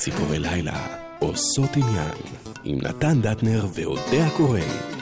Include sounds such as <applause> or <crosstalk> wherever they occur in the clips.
ציפורי לילה עושות עניין עם נתן דטנר ואודיה כהן.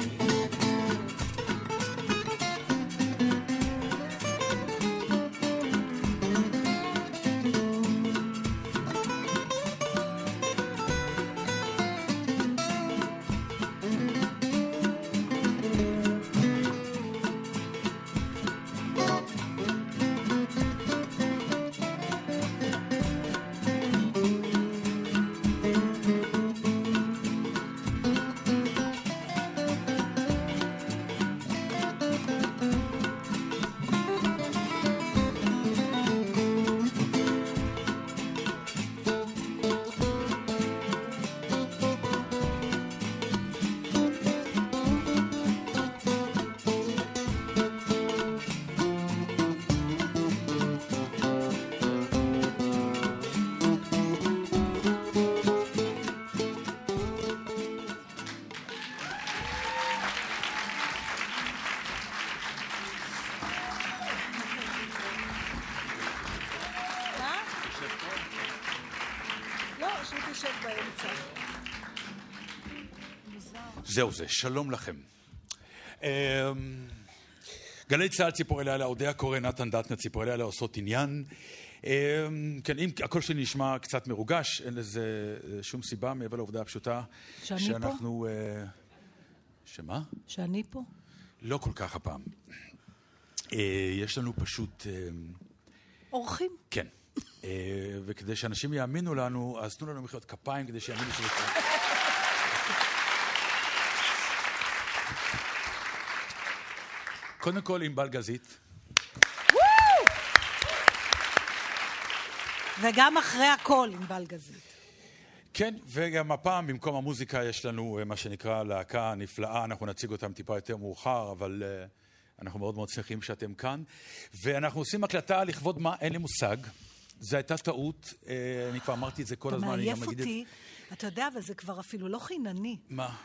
שלום לכם. אמ, גלי צה"ל ציפורי לילה, אודיה קורא, נתן דטנר, ציפורי לילה עושות עניין. אמ, כן, אם הקול שלי נשמע קצת מרוגש, אין לזה אה, שום סיבה מעבר לעובדה הפשוטה. שאני שאנחנו... אה, שמה? שאני פה? לא כל כך הפעם. אה, יש לנו פשוט... אורחים. כן. וכדי שאנשים יאמינו לנו, אז תנו לנו מחיאות כפיים כדי שיאמינו שזה... קודם כל ענבל גזית. וגם אחרי הכל ענבל גזית. כן, וגם הפעם במקום המוזיקה יש לנו אה, מה שנקרא להקה נפלאה, אנחנו נציג אותם טיפה יותר מאוחר, אבל uh, אנחנו מאוד מאוד שמחים שאתם כאן. ואנחנו עושים הקלטה לכבוד מה? אין לי מושג. זו הייתה טעות, uh, אני כבר אמרתי את זה כל הזמן, אני גם אגיד... אתה מעייף אותי, אתה יודע, אבל זה כבר אפילו לא חינני. מה?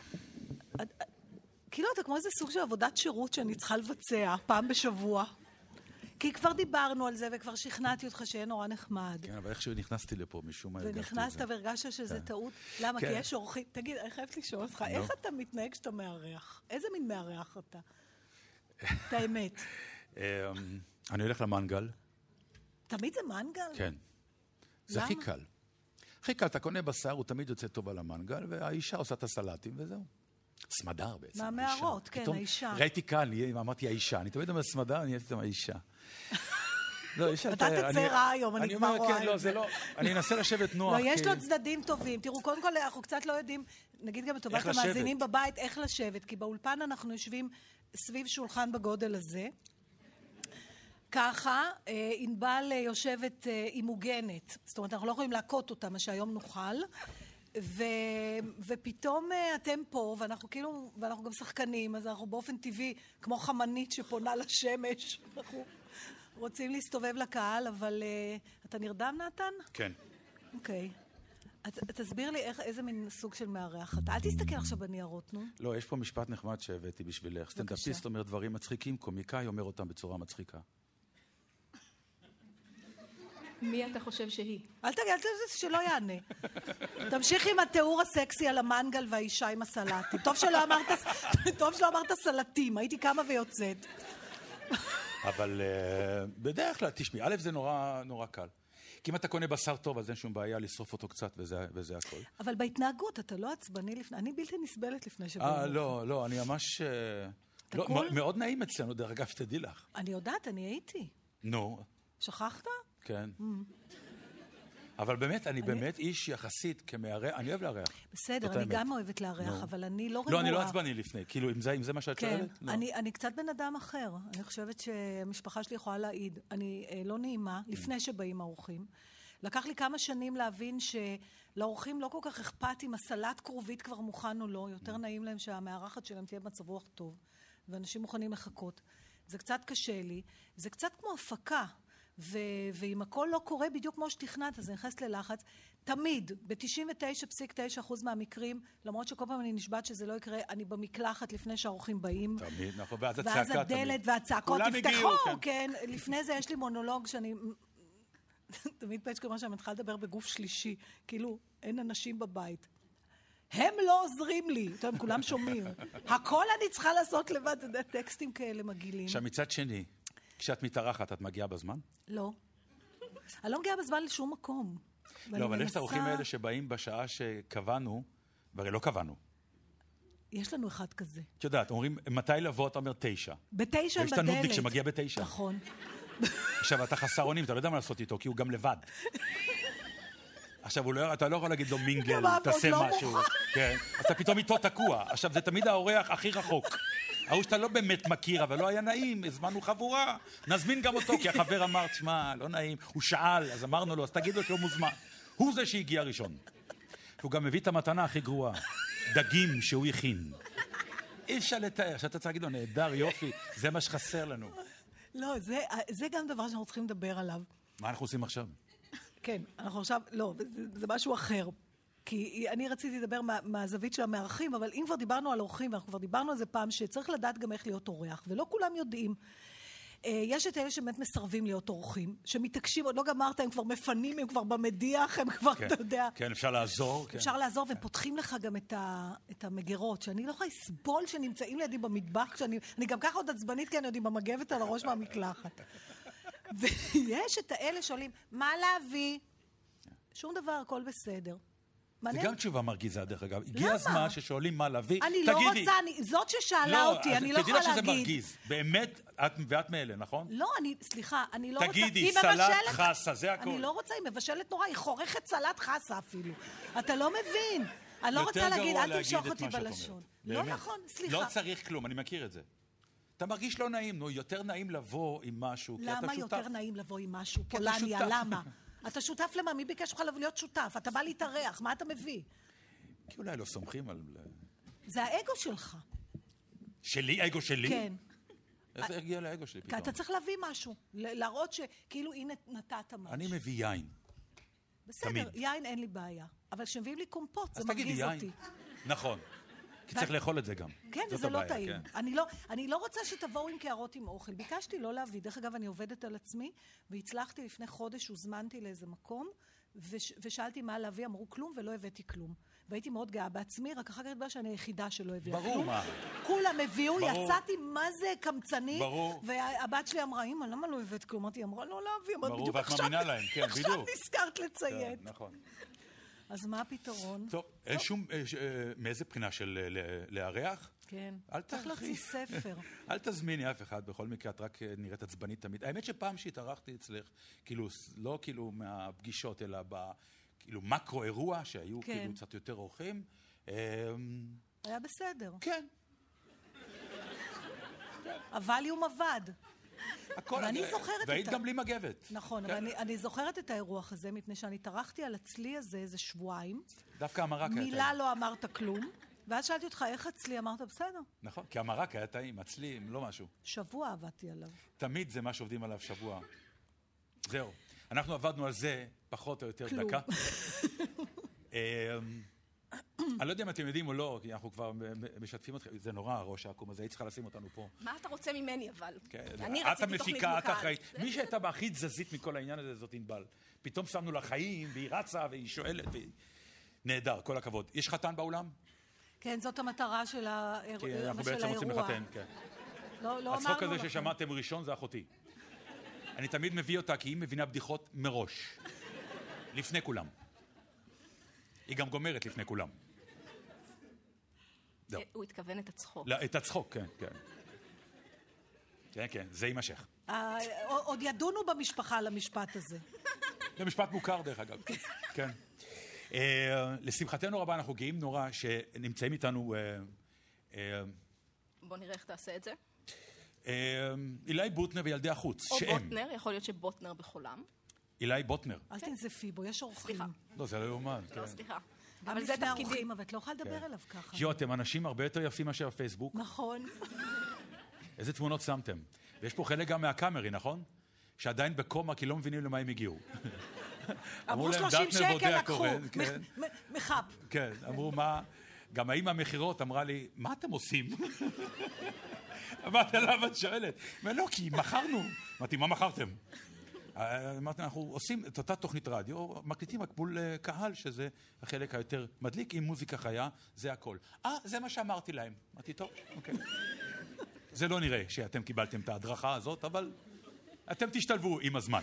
כאילו אתה כמו איזה סוג של עבודת שירות שאני צריכה לבצע פעם בשבוע. כי כבר דיברנו על זה וכבר שכנעתי אותך שיהיה נורא נחמד. כן, אבל איכשהו נכנסתי לפה, משום מה הרגשתי את זה. ונכנסת והרגשת שזה כן. טעות? למה? כן. כי יש אורחים... תגיד, אני חייבת לשאול אותך, no. איך אתה מתנהג כשאתה מארח? איזה מין מארח אתה? את האמת. <laughs> אמ, אני הולך למנגל. תמיד זה מנגל? כן. זה הכי קל. הכי קל, אתה קונה בשר, הוא תמיד יוצא טוב על המנגל, והאישה עושה את הסלטים וזהו. סמדר בעצם. מהמערות, כן, האישה. ראיתי כאן, אמרתי האישה. אני תמיד אומר סמדר, אני הייתי אומר האישה. <laughs> לא, לתאר. אתה תצא רע היום, אני כבר רואה כן, לא, זה לא, אני אנסה לשבת נוח. לא, יש לו צדדים טובים. תראו, קודם כל, אנחנו קצת לא יודעים, נגיד גם לטובת המאזינים בבית, איך לשבת, כי באולפן אנחנו יושבים סביב שולחן בגודל הזה. ככה, אה, ענבל יושבת, אה, היא מוגנת. זאת אומרת, אנחנו לא יכולים להכות אותה, מה שהיום נוכל. ו, ופתאום אה, אתם פה, ואנחנו כאילו, ואנחנו גם שחקנים, אז אנחנו באופן טבעי, כמו חמנית שפונה לשמש, <laughs> אנחנו רוצים להסתובב לקהל, אבל uh, אתה נרדם, נתן? כן. אוקיי. Okay. תסביר לי איך, איזה מין סוג של מארח אתה. אל תסתכל עכשיו בניירות, נו. לא, יש פה משפט נחמד שהבאתי בשבילך. סטנדאפיסט אומר דברים מצחיקים, קומיקאי אומר אותם בצורה מצחיקה. מי אתה חושב שהיא? אל תגיד, אל תגיד שלא יענה. תמשיך עם התיאור הסקסי על המנגל והאישה עם הסלטים. טוב שלא אמרת, טוב שלא אמרת סלטים, הייתי קמה ויוצאת. אבל uh, בדרך כלל, תשמעי, א', זה נורא, נורא קל. כי אם אתה קונה בשר טוב, אז אין שום בעיה לשרוף אותו קצת, וזה, וזה הכל. אבל בהתנהגות, אתה לא עצבני לפני... אני בלתי נסבלת לפני שבוע. אה, לא, לא, אני ממש... Uh, לא, כל... מאוד נעים אצלנו, דרך אגב, שתדעי לך. אני יודעת, אני הייתי. נו. שכחת? כן. Mm. אבל באמת, אני באמת איש יחסית כמארח, אני אוהב לארח. בסדר, אני גם אוהבת לארח, אבל אני לא רגועה. לא, אני לא עצבני לפני, כאילו, אם זה מה שאת כן, שואלת? לא. אני קצת בן אדם אחר. אני חושבת שהמשפחה שלי יכולה להעיד. אני אה, לא נעימה, mm. לפני שבאים האורחים. לקח לי כמה שנים להבין שלאורחים לא כל כך אכפת אם הסלט כרובית כבר מוכן או לא, יותר mm. נעים להם שהמארחת שלהם תהיה במצב רוח טוב, ואנשים מוכנים לחכות. זה קצת קשה לי, זה קצת כמו הפקה. ו- ואם הכל לא קורה בדיוק כמו שתכננת, אז אני נכנסת ללחץ. תמיד, ב-99.9% מהמקרים, למרות שכל פעם אני נשבעת שזה לא יקרה, אני במקלחת לפני שהאורחים באים. תמיד, נכון, ואז הצעקה תמיד. ואז הדלת והצעקות, תפתחו, כן. כן. לפני זה יש לי מונולוג שאני <laughs> תמיד פצ'קה אומר שאני מתחילה לדבר בגוף שלישי, כאילו אין אנשים בבית. הם לא עוזרים לי, אתם יודעים, כולם שומעים. <laughs> הכל אני צריכה לעשות לבד, אתה יודע, טקסטים כאלה מגעילים. עכשיו, מצד שני, כשאת מתארחת, את מגיעה בזמן? לא. אני לא מגיעה בזמן לשום מקום. לא, אבל יש את האורחים האלה שבאים בשעה שקבענו, והרי לא קבענו. יש לנו אחד כזה. את יודעת, אומרים, מתי לבוא? אתה אומר תשע. בתשע הם ויש את בדלת. הנודניק שמגיע בתשע. נכון. עכשיו, אתה חסר אונים, אתה לא יודע מה לעשות איתו, כי הוא גם לבד. עכשיו, לא, אתה לא יכול להגיד לו מינגל, תעשה לא משהו. כן, אז אתה פתאום איתו תקוע. עכשיו, זה תמיד האורח הכי רחוק. ההוא שאתה לא באמת מכיר, אבל לא היה נעים, הזמנו חבורה. נזמין גם אותו, כי החבר אמר, תשמע, לא נעים. הוא שאל, אז אמרנו לו, אז תגיד לו שהוא מוזמן. הוא זה שהגיע ראשון. הוא גם מביא את המתנה הכי גרועה, דגים שהוא הכין. אי אפשר לתאר, שאתה צריך להגיד לו, נהדר, יופי, זה מה שחסר לנו. לא, זה, זה גם דבר שאנחנו צריכים לדבר עליו. מה אנחנו עושים עכשיו? כן, אנחנו עכשיו, לא, זה, זה משהו אחר. כי אני רציתי לדבר מה, מהזווית של המארחים, אבל אם כבר דיברנו על אורחים, ואנחנו כבר דיברנו על זה פעם, שצריך לדעת גם איך להיות אורח, ולא כולם יודעים. אה, יש את אלה שבאמת מסרבים להיות אורחים, שמתעקשים, עוד לא גמרת, הם כבר מפנים, הם כבר במדיח, הם כבר, כן, אתה יודע. כן, אפשר לעזור. כן. אפשר לעזור, והם פותחים לך גם את, ה, את המגירות, שאני לא יכולה לסבול שנמצאים לידי במטבח, כשאני אני גם ככה עוד עצבנית, כי אני עוד עם המגבת על הראש מהמקלחת. ויש את האלה שעולים, מה להביא? שום דבר, הכל בסדר. זה גם תשובה מרגיזה, דרך אגב. הגיע למה? הזמן ששואלים מה להביא, אני לא תגידי. רוצה, אני, זאת ששאלה לא, אותי, אני לא תדעי יכולה לך שזה להגיד. מרגיז. באמת, את, ואת מאלה, נכון? לא, אני, סליחה, אני לא רוצה... תגידי, סלט חסה, זה הכל. אני לא רוצה, היא מבשלת נורא, היא חורכת סלט חסה אפילו. אתה לא מבין. אני לא רוצה להגיד, אל תמשוך להגיד אותי בלשון. לא. נכון, סליחה. לא צריך כלום, אני מכיר את זה. אתה מרגיש לא נעים, נו, יותר נעים לבוא עם משהו, כי אתה למה שותף. יותר נעים לבוא עם משהו? פולניה. למה? <laughs> אתה שותף למה? מי ביקש ממך להיות שותף? אתה בא להתארח, מה אתה מביא? כי אולי לא סומכים על... זה האגו שלך. שלי, אגו שלי? כן. איך הגיע לאגו שלי פתאום? אתה צריך להביא משהו. להראות שכאילו, הנה, נתת משהו. אני מביא יין. בסדר, תמיד. יין אין לי בעיה. אבל כשמביאים לי קומפוט, זה אז תגידי מרגיז יין. אותי. נכון. כי צריך לאכול את זה גם. כן, וזה לא טעים. כן. אני לא, אני לא רוצה שתבואו עם קערות עם אוכל. ביקשתי לא להביא. דרך אגב, אני עובדת על עצמי, והצלחתי לפני חודש, הוזמנתי לאיזה מקום, וש, ושאלתי מה להביא, אמרו כלום, ולא הבאתי כלום. והייתי מאוד גאה בעצמי, רק אחר כך התברר שאני היחידה שלא הביאה ברור, כלום. מה. כולם הביאו, ברור. יצאתי מה זה קמצני. ברור. והבת שלי אמרה, אמא, למה לא הבאת כלום? אמרתי, אמרה לא להביא. ברור, בדיוק ואת עכשיו- מאמינה להם, כן, <laughs> עכשיו בדיוק. נזכרת כן, לציין. נכון. אז מה הפתרון? טוב, אין שום... אה, אה, מאיזה בחינה של אה, לארח? כן. אל צריך. להוציא ספר. <laughs> אל תזמיני אף אחד, בכל מקרה את רק נראית עצבנית תמיד. האמת שפעם שהתארחתי אצלך, כאילו, לא כאילו מהפגישות, אלא ב... כאילו מקרו אירוע, שהיו כן. כאילו קצת יותר אורחים. היה בסדר. כן, הווליום עבד. הכל... ואני זוכרת את והיית ה- גם בלי מגבת. נכון, כן. אבל אני, אני זוכרת את האירוח הזה, מפני שאני טרחתי על הצלי הזה איזה שבועיים. דווקא המרק היה מילה טעים. לא אמרת כלום, ואז שאלתי אותך, איך הצלי? אמרת, בסדר. נכון, כי המרק היה טעים, הצלים, לא משהו. שבוע עבדתי עליו. תמיד זה מה שעובדים עליו שבוע. זהו. אנחנו עבדנו על זה פחות או יותר. דקה. <laughs> <clears throat> אני לא יודע אם אתם יודעים או לא, כי אנחנו כבר משתפים אתכם, זה נורא הראש העקום הזה, היית צריכה לשים אותנו פה. מה אתה רוצה ממני אבל? כן, אני את רציתי תוכנית המפיקה, את מוקד. האחראית. מי שהייתה הכי תזזית מכל העניין הזה זאת ענבל. פתאום שמנו לה חיים, והיא רצה, והיא שואלת, והיא... נהדר, כל הכבוד. יש חתן באולם? כן, זאת המטרה של האיר- כי אנחנו של בעצם רוצים האירוע. לחתן, כן. לא, לא הצחוק הזה. ששמעתם ראשון זה אחותי. אני תמיד מביא אותה כי היא מבינה בדיחות מראש. לפני כולם. היא גם גומרת לפני כולם. זהו. אה, הוא התכוון את הצחוק. לא, את הצחוק, כן, כן. כן, כן, זה יימשך. אה, עוד ידונו במשפחה על המשפט הזה. זה משפט מוכר, דרך אגב. כן. אה, לשמחתנו רבה, אנחנו גאים נורא שנמצאים איתנו אה, בוא נראה איך תעשה את זה. אילי בוטנר וילדי החוץ, או שהם. בוטנר, יכול להיות שבוטנר בחולם. אילי בוטנר. אל תנזפי בו, יש אורחים. סליחה. לא, זה לא יאומן. לא, כן. סליחה. אבל זה תפקידי. אבל את לא יכולה לדבר כן. אליו ככה. יו, אתם אנשים הרבה יותר יפים מאשר בפייסבוק. נכון. <laughs> איזה תמונות שמתם? ויש פה חלק גם מהקאמרי, נכון? שעדיין בקומה כי לא מבינים למה הם הגיעו. <laughs> אמרו להם, 30 דטנר שקל בודה לקחו. כן. מחאפ. כן, אמרו מה... גם האמא המכירות אמרה לי, מה אתם עושים? <laughs> אמרתי, למה את שואלת? אומרת, לא, כי מכרנו. אמרתי, מה מכרתם? אה, אמרתי, אנחנו עושים את אותה תוכנית רדיו, מקליטים רק מול אה, קהל, שזה החלק היותר מדליק, עם מוזיקה חיה, זה הכל. אה, זה מה שאמרתי להם. אמרתי, טוב, אוקיי. <laughs> זה לא נראה שאתם קיבלתם את ההדרכה הזאת, אבל אתם תשתלבו עם הזמן.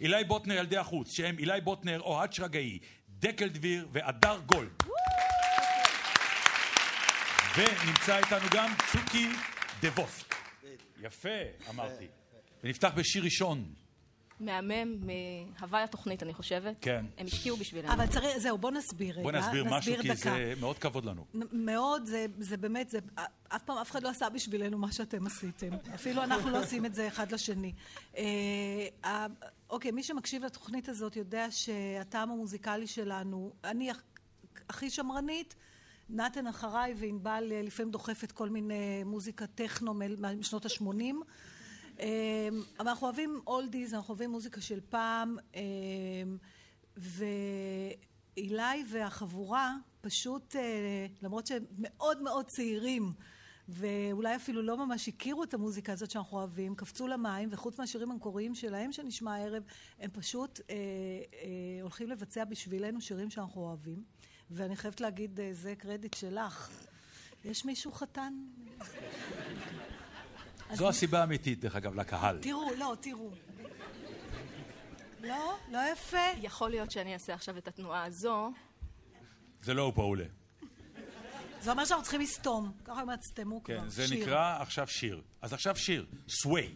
אילי בוטנר, ילדי החוץ, שהם אילי בוטנר, אוהד שרגאי, דקל דביר והדר גולד. ונמצא איתנו גם צוקי דבוסק. יפה, אמרתי. ונפתח בשיר ראשון. מהמם, מהוואי התוכנית, אני חושבת. כן. הם השקיעו בשבילנו. אבל צריך, זהו, בוא נסביר רגע. בוא נסביר משהו, כי. זה מאוד כבוד לנו. מאוד, זה, זה באמת, זה, אף פעם אף אחד לא עשה בשבילנו מה שאתם עשיתם. אפילו אנחנו לא עושים את זה אחד לשני. אה, ה- אוקיי, מי שמקשיב לתוכנית הזאת יודע שהטעם המוזיקלי שלנו, אני הכ- הכי שמרנית, נתן אחריי וענבל אה, לפעמים דוחפת כל מיני מוזיקה טכנו משנות ה-80. אבל אנחנו אוהבים אולדיז, אנחנו אוהבים מוזיקה של פעם, אה, ואילי והחבורה פשוט, אה, למרות שהם מאוד מאוד צעירים, ואולי אפילו לא ממש הכירו את המוזיקה הזאת שאנחנו אוהבים, קפצו למים, וחוץ מהשירים המקוריים שלהם שנשמע הערב, הם פשוט אה, אה, הולכים לבצע בשבילנו שירים שאנחנו אוהבים. ואני חייבת להגיד, אה, זה קרדיט שלך. יש מישהו חתן? זו הסיבה האמיתית, דרך אגב, לקהל. תראו, לא, תראו. לא? לא יפה? יכול להיות שאני אעשה עכשיו את התנועה הזו. זה לא הוא פעולה. זה אומר שאנחנו צריכים לסתום. ככה הם יצטמו כבר. כן, זה. נקרא עכשיו שיר. אז עכשיו שיר, סווי.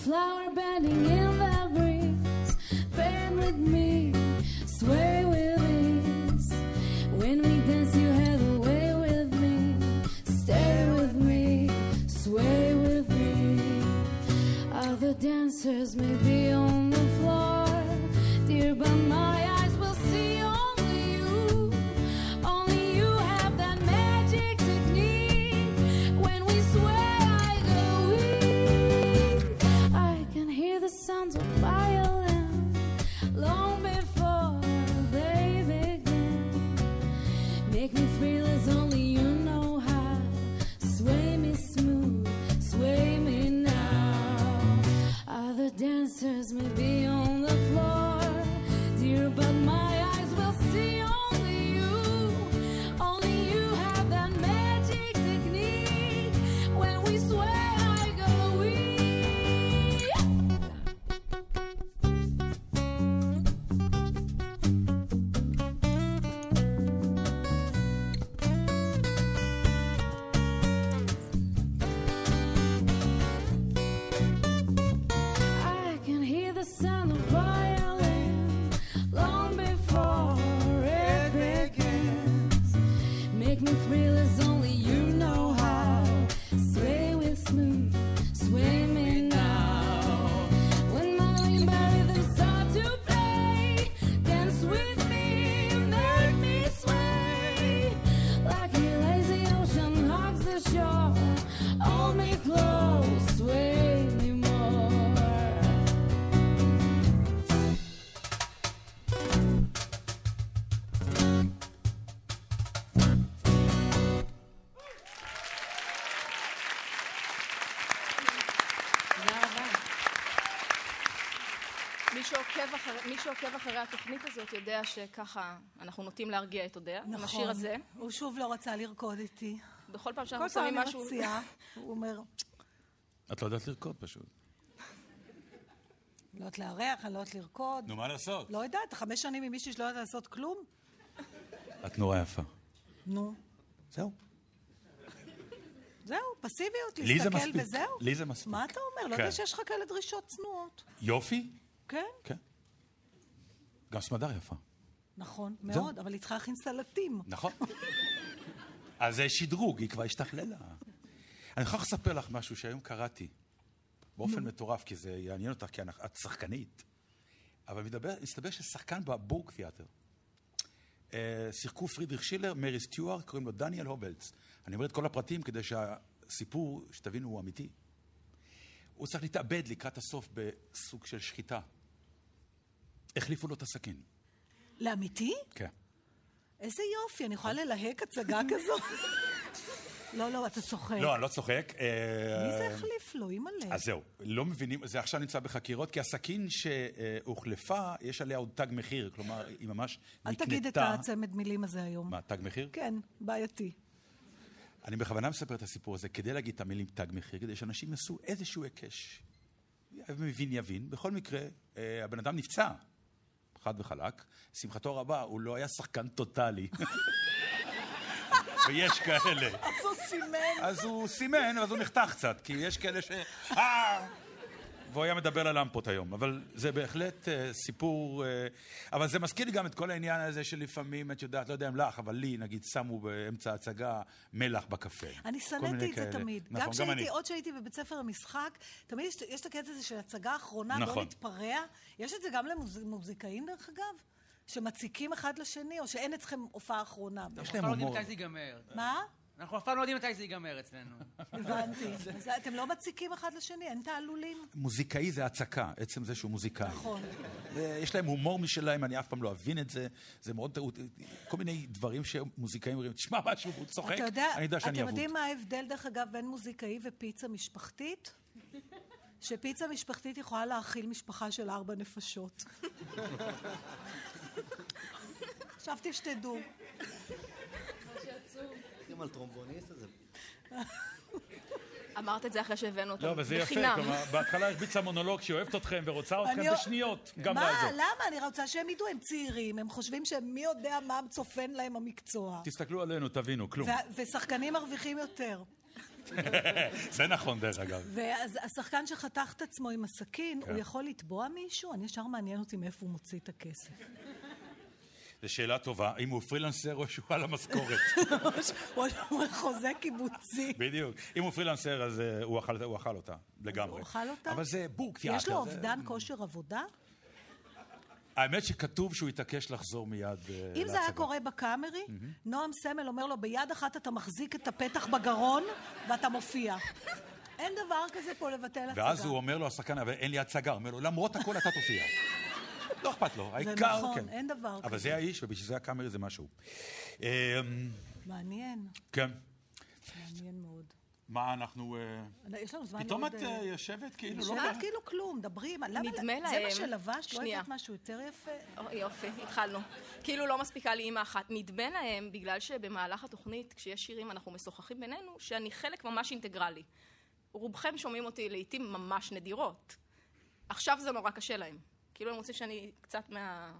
Flower מי שעוקב, אחרי, מי שעוקב אחרי התוכנית הזאת יודע שככה אנחנו נוטים להרגיע את אודיה. עם השיר הזה. הוא שוב לא רצה לרקוד איתי. בכל פעם כל שאנחנו פעם שמים אני משהו... מציעה, הוא אומר, את לא יודעת לרקוד פשוט. לא יודעת לארח, אני לא יודעת לרקוד. נו, מה לעשות? לא יודעת, חמש שנים עם מישהי שלא יודעת לעשות כלום? את נורא יפה. נו. זהו. זהו, פסיביות, להסתכל. וזהו. לי זה מספיק. מה אתה אומר? לא כן. יודע שיש לך כאלה דרישות צנועות. יופי? כן, כן. גם סמדר יפה. נכון. מאוד, אבל היא צריכה להכין סלטים. נכון. אז זה שדרוג, היא כבר השתכללה. אני יכול לספר לך משהו שהיום קראתי, באופן מטורף, כי זה יעניין אותך, כי את שחקנית. אבל מדבר, מסתבר ששחקן בבורג תיאטר, אה, שיחקו פרידריך שילר, מרי סטיוארט, קוראים לו דניאל הובלץ. אני אומר את כל הפרטים כדי שהסיפור, שתבינו, הוא אמיתי. הוא צריך להתאבד לקראת הסוף בסוג של שחיטה. החליפו לו את הסכין. לאמיתי? כן. איזה יופי, אני יכולה ללהק הצגה <laughs> כזו? לא, לא, אתה צוחק. לא, אני לא צוחק. אה, מי זה החליף לו? אימא'לה. אז זהו, לא מבינים, זה עכשיו נמצא בחקירות, כי הסכין שהוחלפה, יש עליה עוד תג מחיר, כלומר, היא ממש אל נקנתה... תגיד את הצמד מילים הזה היום. מה, תג מחיר? כן, בעייתי. אני בכוונה מספר את הסיפור הזה כדי להגיד את המילים תג מחיר, כדי שאנשים יעשו איזשהו היקש. מבין יבין. בכל מקרה, אה, הבן אדם נפצע, חד וחלק. שמחתו הרבה, הוא לא היה שחקן טוטאלי. ויש כאלה. אז הוא סימן. אז הוא סימן, אז הוא נחתך קצת, כי יש כאלה ש... והוא היה מדבר ללמפות היום, אבל זה בהחלט uh, סיפור... Uh, אבל זה מזכיר לי גם את כל העניין הזה שלפעמים, את יודעת, לא יודע אם לך, אבל לי, נגיד, שמו באמצע ההצגה מלח בקפה. אני שנאתי את זה כאלה. תמיד. נכון, גם גם אני. כשהייתי, עוד שהייתי בבית ספר למשחק, תמיד יש, יש את הקטע הזה של הצגה אחרונה, לא נכון. להתפרע. יש את זה גם למוזיקאים, דרך אגב? שמציקים אחד לשני, או שאין אצלכם הופעה אחרונה? יש להם לא הומור. מתי זה ייגמר. מה? אנחנו אף פעם לא יודעים מתי זה ייגמר אצלנו. <laughs> הבנתי. אז אתם לא מציקים אחד לשני, אין תעלולים? מוזיקאי זה הצקה, עצם זה שהוא מוזיקאי. נכון. יש להם הומור משלהם, אני אף פעם לא אבין את זה. זה מאוד טעות. כל מיני דברים שמוזיקאים אומרים, תשמע משהו, והוא צוחק, אני יודע שאני אתם אבוד. יודעים מה ההבדל, דרך אגב, בין מוזיקאי ופיצה משפחתית? שפיצה משפחתית יכולה להאכיל משפחה של ארבע נפשות. <laughs> חשבתי שתדעו. על טרומבוניסט הזה. אמרת את זה אחרי שהבאנו אותו לא, אבל זה יפה, בחינם. כלומר, בהתחלה הרביצה מונולוג שהיא אוהבת אתכם ורוצה אתכם בשניות, גם מה? לעזור. למה? אני רוצה שהם ידעו, הם צעירים, הם חושבים שמי יודע מה צופן להם המקצוע. תסתכלו עלינו, תבינו, כלום. ושחקנים מרוויחים יותר. <laughs> זה נכון, דרך אגב. ואז השחקן שחתך את עצמו עם הסכין, כן. הוא יכול לתבוע מישהו? אני ישר מעניין אותי מאיפה הוא מוציא את הכסף. זו שאלה טובה, אם הוא פרילנסר או שהוא על המשכורת. <laughs> הוא חוזה קיבוצי. בדיוק. אם הוא פרילנסר, אז אה, הוא אכל- הוא אכל אותה, לגמרי. הוא אכל אותה? אבל זה בורק תיאטר. יש לו אובדן כושר עבודה? האמת שכתוב שהוא התעקש לחזור מיד אה, אם זה היה להצגה. קורה בקאמרי, נועם סמל אומר לו, ביד אחת אתה מחזיק את הפתח בגרון ואתה מופיע. אין דבר כזה פה לבטל הצגה. ואז הוא אומר לו, השחקן, אבל אין לי הצגה. הוא אומר לו, למרות הכל אתה תופיע. <laughs> לא אכפת לו, זה העיקר, נכון, כן. אין דבר אבל כזה. זה האיש, ובשביל זה הקאמרי זה משהו. אמ, מעניין, כן. מעניין מאוד. מה אנחנו... אה, יש לנו זמן פתאום. את אה, אה, יושבת כאילו לא... יושבת כאילו כלום, דברים. נדמה זה מה להם- שלבשת? לא. הבאת משהו יותר יפה? יופי, התחלנו. כאילו לא מספיקה לי אימא אחת. נדמה להם, בגלל שבמהלך התוכנית, כשיש שירים אנחנו משוחחים בינינו, שאני חלק ממש אינטגרלי. רובכם שומעים אותי לעיתים ממש נדירות. עכשיו זה נורא קשה להם. כאילו הם רוצים שאני קצת מה...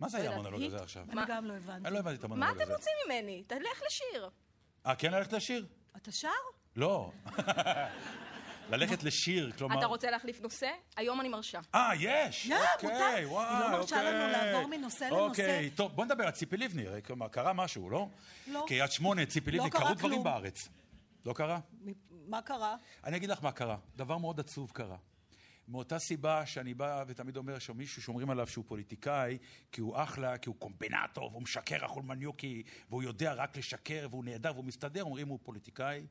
מה זה היה המונולוג? הזה עכשיו? אני גם לא הבנתי. אני לא הבנתי את מה המונולוג אתם הזה. רוצים ממני? תלך לשיר. אה, כן ללכת לשיר? אתה שר? לא. <laughs> ללכת לשיר, כלומר... אתה רוצה להחליף נושא? היום אני מרשה. אה, יש! יא, אוקיי, מותר. היא לא מרשה לנו אוקיי. לעבור מנושא לנושא. אוקיי, טוב, בוא נדבר על ציפי לבני, כלומר, קרה משהו, לא? לא. קריית שמונה, ציפי לא לבני, קרו דברים. בארץ. לא קרה? מה קרה? אני אגיד לך מה קרה. דבר מאוד עצוב קרה. מאותה סיבה שאני בא ותמיד אומר שמישהו שאומרים עליו שהוא פוליטיקאי, כי הוא אחלה, כי הוא קומבינטור, והוא משקר החולמניוקי, והוא יודע רק לשקר, והוא נהדר, והוא מסתדר, אומרים הוא פוליטיקאי,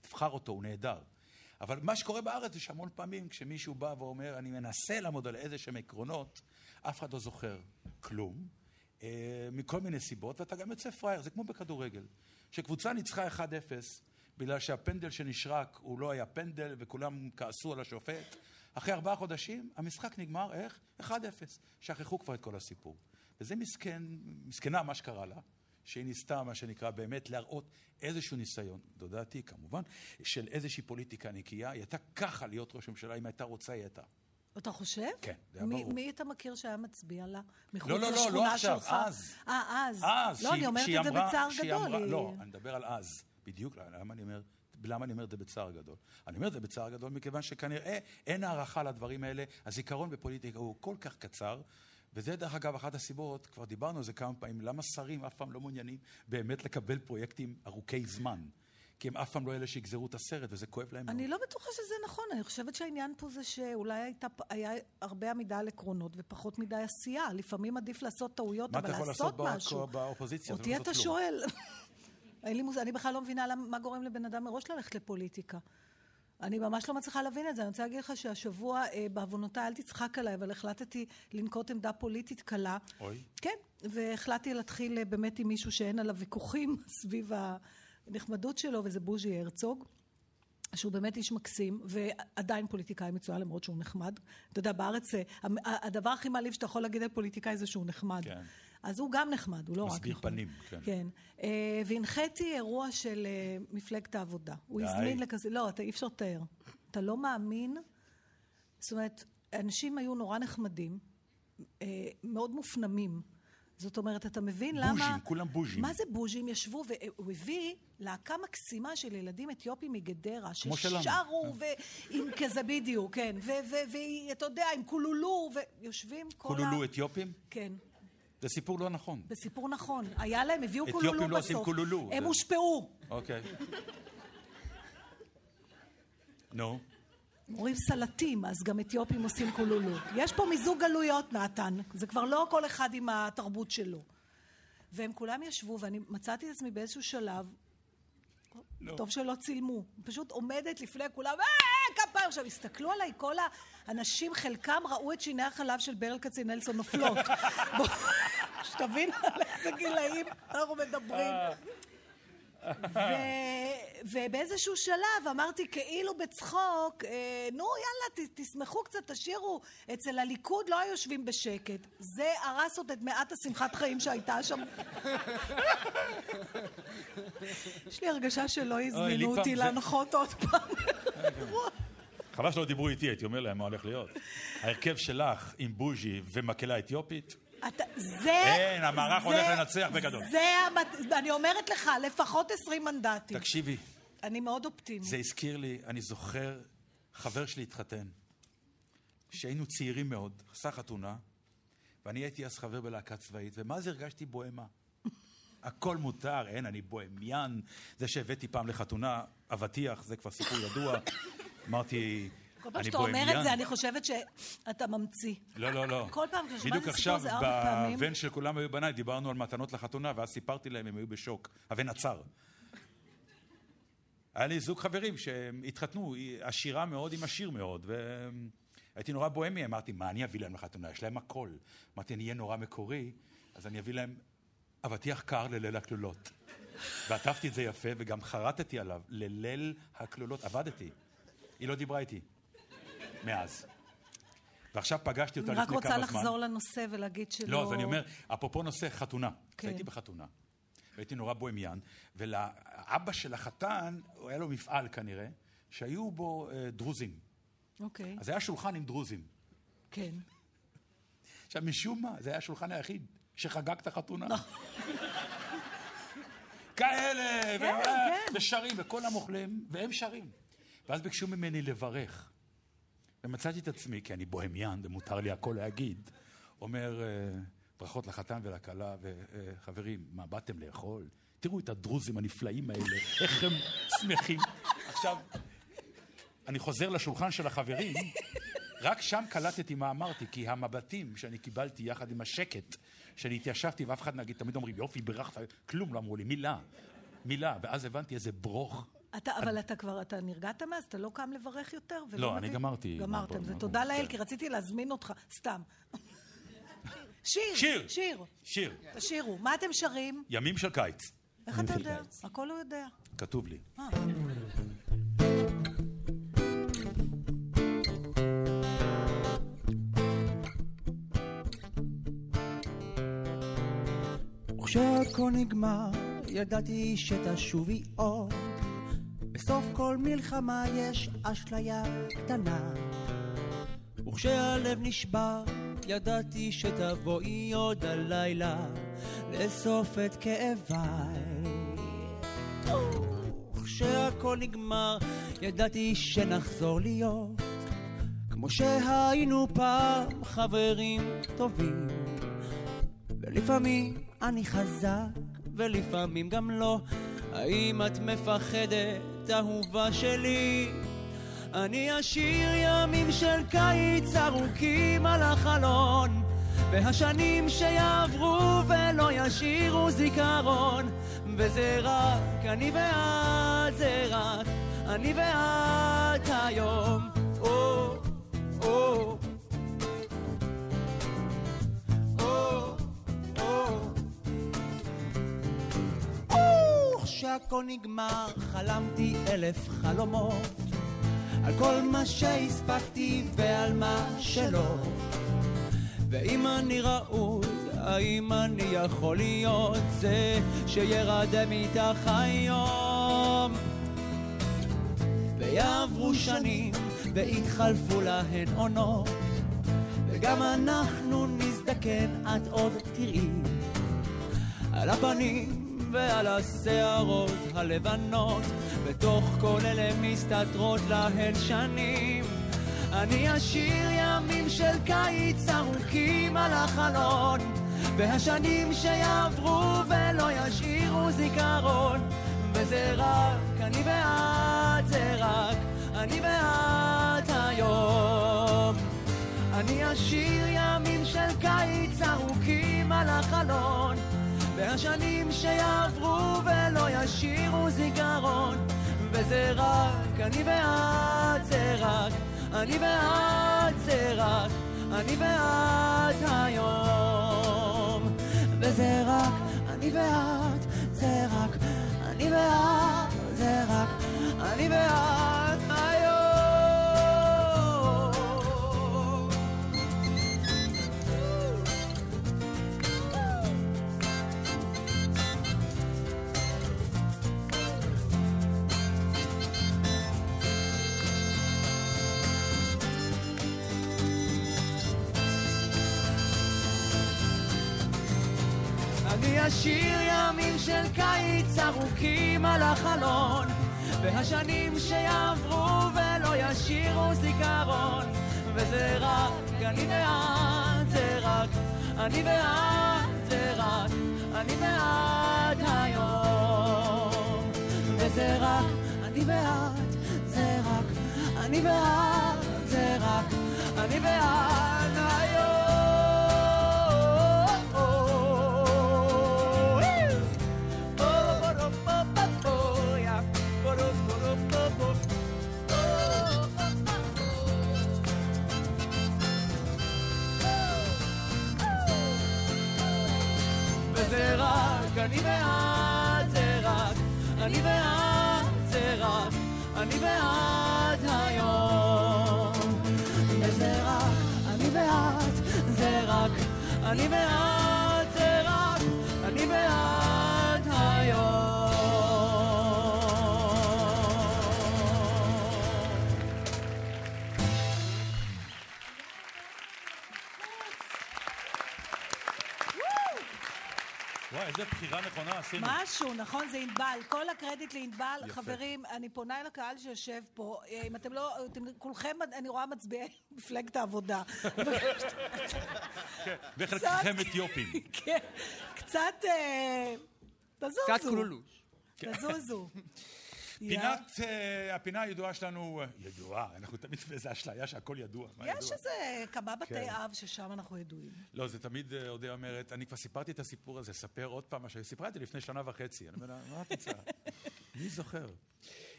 תבחר אותו, הוא נהדר. אבל מה שקורה בארץ זה שהמון פעמים כשמישהו בא ואומר, אני מנסה לעמוד על איזה שהם עקרונות, אף אחד לא זוכר כלום, אה, מכל מיני סיבות, ואתה גם יוצא פראייר, זה כמו בכדורגל. כשקבוצה ניצחה 1-0, בגלל שהפנדל שנשרק הוא לא היה פנדל, וכולם כעסו על השופט, אחרי ארבעה חודשים המשחק נגמר, איך? 1-0. שכחו כבר את כל הסיפור. וזה מסכן, מסכנה מה שקרה לה. שהיא ניסתה, מה שנקרא, באמת להראות איזשהו ניסיון, זו דעתי כמובן, של איזושהי פוליטיקה נקייה. היא הייתה ככה להיות ראש ממשלה, אם הייתה רוצה, היא הייתה. אתה חושב? כן, זה היה ברור. מי אתה מכיר שהיה מצביע לה? מחוץ לא, לא, לא, לשכונה לא עכשיו, שלך? אז. אה, אז. אז, לא, אני אומרת את זה בצער גדול. לא, אני מדבר על אז. בדיוק, למה אני אומר... למה אני אומר את זה בצער גדול? אני אומר את זה בצער גדול מכיוון שכנראה אין הערכה לדברים האלה. הזיכרון בפוליטיקה הוא כל כך קצר, וזה דרך אגב אחת הסיבות, כבר דיברנו על זה כמה פעמים, למה שרים אף פעם לא מעוניינים באמת לקבל פרויקטים ארוכי זמן. כי הם אף פעם לא אלה שיגזרו את הסרט, וזה כואב להם מאוד. אני לא בטוחה שזה נכון, אני חושבת שהעניין פה זה שאולי הייתה, היה הרבה עמידה על עקרונות ופחות מדי עשייה. לפעמים עדיף לעשות טעויות, מה אבל אתה יכול לעשות לעשות משהו. בקו- באופוזיציה? אותי אתה לעשות. שואל. אין לי מושג, אני בכלל לא מבינה למה- מה גורם לבן אדם מראש ללכת לפוליטיקה. אני ממש לא מצליחה להבין את זה. אני רוצה להגיד לך שהשבוע, אה, בעוונותיי, אל תצחק עליי, אבל החלטתי לנקוט עמדה פוליטית קלה. אוי. כן, והחלטתי להתחיל אה, באמת עם מישהו שאין עליו ויכוחים <laughs> סביב הנחמדות שלו, וזה בוז'י הרצוג. שהוא באמת איש מקסים, ועדיין פוליטיקאי מצוין למרות שהוא נחמד. אתה יודע, בארץ, אה, הדבר הכי מעליב שאתה יכול להגיד על פוליטיקאי זה שהוא נחמד. כן. אז הוא גם נחמד, הוא לא רק מסביר נחמד. פנים, כן. כן. אה, והנחיתי אירוע של אה, מפלגת העבודה. הוא די. הזמין לכזה, לא, אתה אי אפשר לתאר. אתה לא מאמין, זאת אומרת, אנשים היו נורא נחמדים, אה, מאוד מופנמים. זאת אומרת, אתה מבין למה... בוז'ים, כולם בוז'ים. מה זה בוז'ים? ישבו, והוא הביא להקה מקסימה של ילדים אתיופים מגדרה. ששרו, ועם כזה בדיוק, כן, ואתה יודע, עם קולולו, ויושבים כל ה... קולולו אתיופים? כן. זה סיפור לא נכון. בסיפור נכון. היה להם, הביאו אתיופים קולולו בסוף. לא עושים קולולו. הם זה- הושפעו. אוקיי. נו. אומרים סלטים, אז גם אתיופים עושים קולולו. יש פה מיזוג גלויות, נתן. זה כבר לא כל אחד עם התרבות שלו. והם כולם ישבו, ואני מצאתי את עצמי באיזשהו שלב, טוב שלא צילמו, פשוט עומדת לפני כולם, אה, כפיים! עכשיו, הסתכלו עליי כל האנשים, חלקם ראו את שיני החלב של ברל כצנלסון נופלות. <laughs> שתבין על איזה גילאים אנחנו מדברים. ו- ובאיזשהו שלב אמרתי כאילו בצחוק, אה, נו יאללה, ת- תשמחו קצת, תשאירו. אצל הליכוד לא היו יושבים בשקט. זה הרס עוד את מעט השמחת חיים שהייתה שם. <laughs> יש לי הרגשה שלא הזמינו אותי להנחות עוד פעם. חבל שלא דיברו איתי, הייתי אומר להם מה הולך להיות. ההרכב שלך עם בוז'י ומקהלה אתיופית, אתה, זה... אין, המערך זה- הולך לנצח בגדול. זה, המת- אני אומרת לך, לפחות 20 מנדטים. תקשיבי, אני מאוד אופטימית. זה הזכיר לי, אני זוכר, חבר שלי התחתן, שהיינו צעירים מאוד, עשה חתונה, ואני הייתי אז חבר בלהקה צבאית, ומה זה הרגשתי בוהמה? הכל מותר, אין, אני בוהמיין. זה שהבאתי פעם לחתונה, אבטיח, זה כבר סיפור ידוע. אמרתי, כל פעם שאתה אומר את. זה, אני חושבת שאתה ממציא. לא, לא, לא. כל פעם בדיוק את הסיפור עכשיו, הזה ארבע פעמים. בבן של כולם היו בניי, דיברנו על מתנות לחתונה, ואז סיפרתי להם, הם היו בשוק. הבן עצר. היה לי זוג חברים שהתחתנו, עשירה מאוד עם עשיר מאוד, והייתי נורא בוהמי, אמרתי, מה אני אביא להם לחתונה? יש להם הכל. אמרתי, אני אהיה נורא מקורי, אז אני אביא להם אבטיח קר לליל הכלולות. ועטפתי את זה יפה, וגם חרטתי עליו, לליל הכלולות, עבדתי. היא לא דיברה איתי, מאז. ועכשיו פגשתי אותה אני לפני רק כמה זמן. רוצה לחזור לנושא ולהגיד שלא... לא, אז אני אומר, אפרופו נושא חתונה. כן. הייתי בחתונה, והייתי נורא בוהמיין, ולאבא של החתן, היה לו מפעל כנראה, שהיו בו אה, דרוזים. אוקיי, אז היה שולחן עם דרוזים. כן. עכשיו, משום מה, זה היה השולחן היחיד שחגג את החתונה. כאלה, ו- כן. ושרים, וכולם אוכלים, והם שרים. ואז ביקשו ממני לברך. ומצאתי את עצמי, כי אני בוהמיין ומותר לי הכל להגיד, אומר, אה, ברכות לחתן ולכלה, וחברים, מה, באתם לאכול? תראו את הדרוזים הנפלאים האלה, איך הם שמחים. עכשיו, אני חוזר לשולחן של החברים, רק שם קלטתי מה אמרתי, כי המבטים שאני קיבלתי יחד עם השקט, שאני התיישבתי ואף אחד נגיד, תמיד אומרים, יופי, בירכת, כלום לא אמרו לי, מילה, מילה, ואז הבנתי איזה ברוך. אתה, אבל אתה כבר, אתה נרגעת מאז? אתה לא קם לברך יותר? לא, אני? גמרתי. גמרתם, זה תודה לאל, כן. כי רציתי להזמין אותך, סתם. שיר, שיר. שיר, שיר, תשאירו. מה אתם שרים? ימים של קיץ, איך אתה יודע? הכל הוא יודע. כתוב לי. אה. וכשהכל נגמר, ידעתי שתשובי עוד. בסוף כל מלחמה יש אשליה קטנה. וכשהלב נשבר, ידעתי שתבואי עוד הלילה, לאסוף את כאביי. וכשהכל נגמר, ידעתי שנחזור להיות כמו שהיינו פעם חברים טובים. ולפעמים אני חזק, ולפעמים גם לא, האם את מפחדת, אהובה שלי? אני אשיר ימים של קיץ ארוכים על החלון, והשנים שיעברו ולא ישאירו זיכרון, וזה רק אני ואת, זה רק אני ואת היום. או, או, או. כשהכל נגמר חלמתי אלף חלומות על כל מה שהספקתי ועל מה שלא ואם אני ראוי, האם אני יכול להיות זה שירדם איתך היום? ויעברו שנים ויתחלפו להן עונות וגם אנחנו נזדקן, את עוד תראי על הפנים ועל השערות הלבנות בתוך כל אלה מסתתרות להן שנים. אני אשיר ימים של קיץ ארוכים על החלון והשנים שיעברו ולא ישאירו זיכרון. וזה רק אני ואת, זה רק אני ואת היום. אני אשיר ימים של קיץ ארוכים על החלון והשנים שיעברו ולא ישאירו זיכרון. וזה רק אני ואת, זה רק אני ואת, זה רק אני ואת היום. וזה רק אני ואת, זה רק אני ואת, זה רק אני ואת של קיץ ארוכים על החלון והשנים שיעברו ולא ישאירו זיכרון. וזה רק אני ואת, זה רק אני ואת, זה רק אני ואת היום. וזה רק אני ואת, זה רק אני ואת, זה רק אני ואת היום רק אני ואת, זה רק אני ואת, זה רק אני ואת היום. וזה רק אני ואת, זה רק אני ואת, זה רק אני ואת בחירה נכונה עשינו. משהו, נכון? זה ענבל. כל הקרדיט לענבל. יפה. חברים, אני פונה אל הקהל שיושב פה. אה, אם אתם לא, אתם כולכם, אני רואה מצביעי <laughs> מפלגת העבודה. <laughs> וחלקכם אתיופים. <laughs> כן, קצת... אה, תזוזו. קצת קולולוש. תזוזו. פינת, אה, הפינה הידועה שלנו, אה, ידועה, אנחנו תמיד באיזה אשליה שהכל ידוע. יש? איזה כמה בתי כן. אב ששם אנחנו ידועים. לא, זה תמיד אה, אודיה אומרת, אני כבר סיפרתי את הסיפור הזה, ספר עוד פעם מה סיפרתי לפני שנה וחצי. אני אומר מה את רוצה? מי זוכר?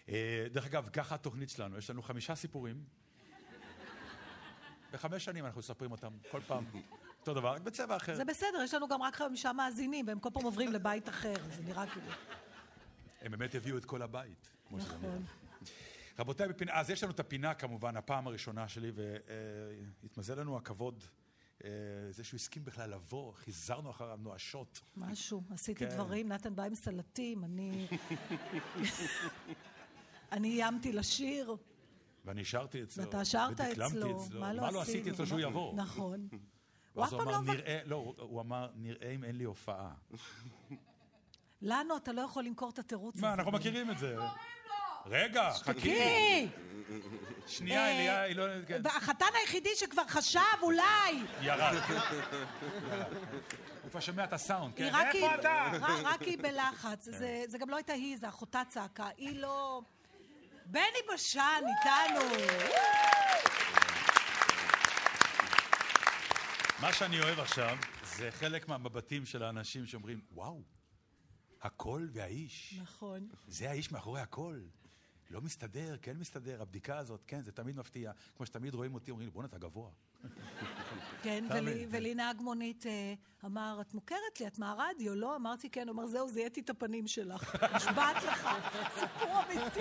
אה, דרך אגב, ככה התוכנית שלנו, יש לנו חמישה סיפורים. בחמש שנים אנחנו מספרים אותם, כל פעם אותו דבר, רק בצבע אחר. זה בסדר, יש לנו גם רק חמישה מאזינים, והם כל פעם עוברים לבית אחר, זה נראה כאילו... הם באמת הביאו את כל הבית. כמו שזה נראה. נכון. רבותיי, בפינה, אז יש לנו את הפינה כמובן, הפעם הראשונה שלי, והתמזל לנו הכבוד, אה, זה שהוא הסכים בכלל לבוא, חיזרנו אחריו נואשות. משהו, עשיתי כן. דברים, נתן בא עם סלטים, אני... אני איימתי לשיר, ואני שרתי אצלו. ואתה שרת אצלו, מה לא מה עשינו? לא עשיתי אצלו שהוא מה- יבוא? נכון. הוא אף ואז הוא פעם לא... אמר, מבק- נראה, לא, הוא אמר, נראה אם אין לי הופעה. לנו אתה לא יכול למכור את התירוץ הזה. מה, אנחנו מכירים את זה. רגע, חכי. כי! שנייה, אה, אליה, היא לא... כן. והחתן היחידי שכבר חשב, אולי. ירד. <laughs> הוא כבר שומע את הסאונד, כן? איפה אתה? <laughs> רק היא בלחץ. זה- זה גם לא הייתה היא, זה אחותה צעקה. היא לא... בני בשן איתנו. מה שאני אוהב עכשיו, זה חלק מהמבטים של האנשים שאומרים, וואו, הקול והאיש. נכון. זה האיש מאחורי הקול. לא מסתדר, כן מסתדר, הבדיקה הזאת, כן, זה תמיד מפתיע. כמו שתמיד רואים אותי, אומרים לי, בואנה, אתה גבוה. כן, ולי- מבין? ולי נהג מונית אה, אמר, את מוכרת לי, את מהרדיו, לא? אמרתי, כן. הוא אמר, זהו, זיהיתי את הפנים שלך. <laughs> נשבעת לך. <laughs> סיפור אמיתי.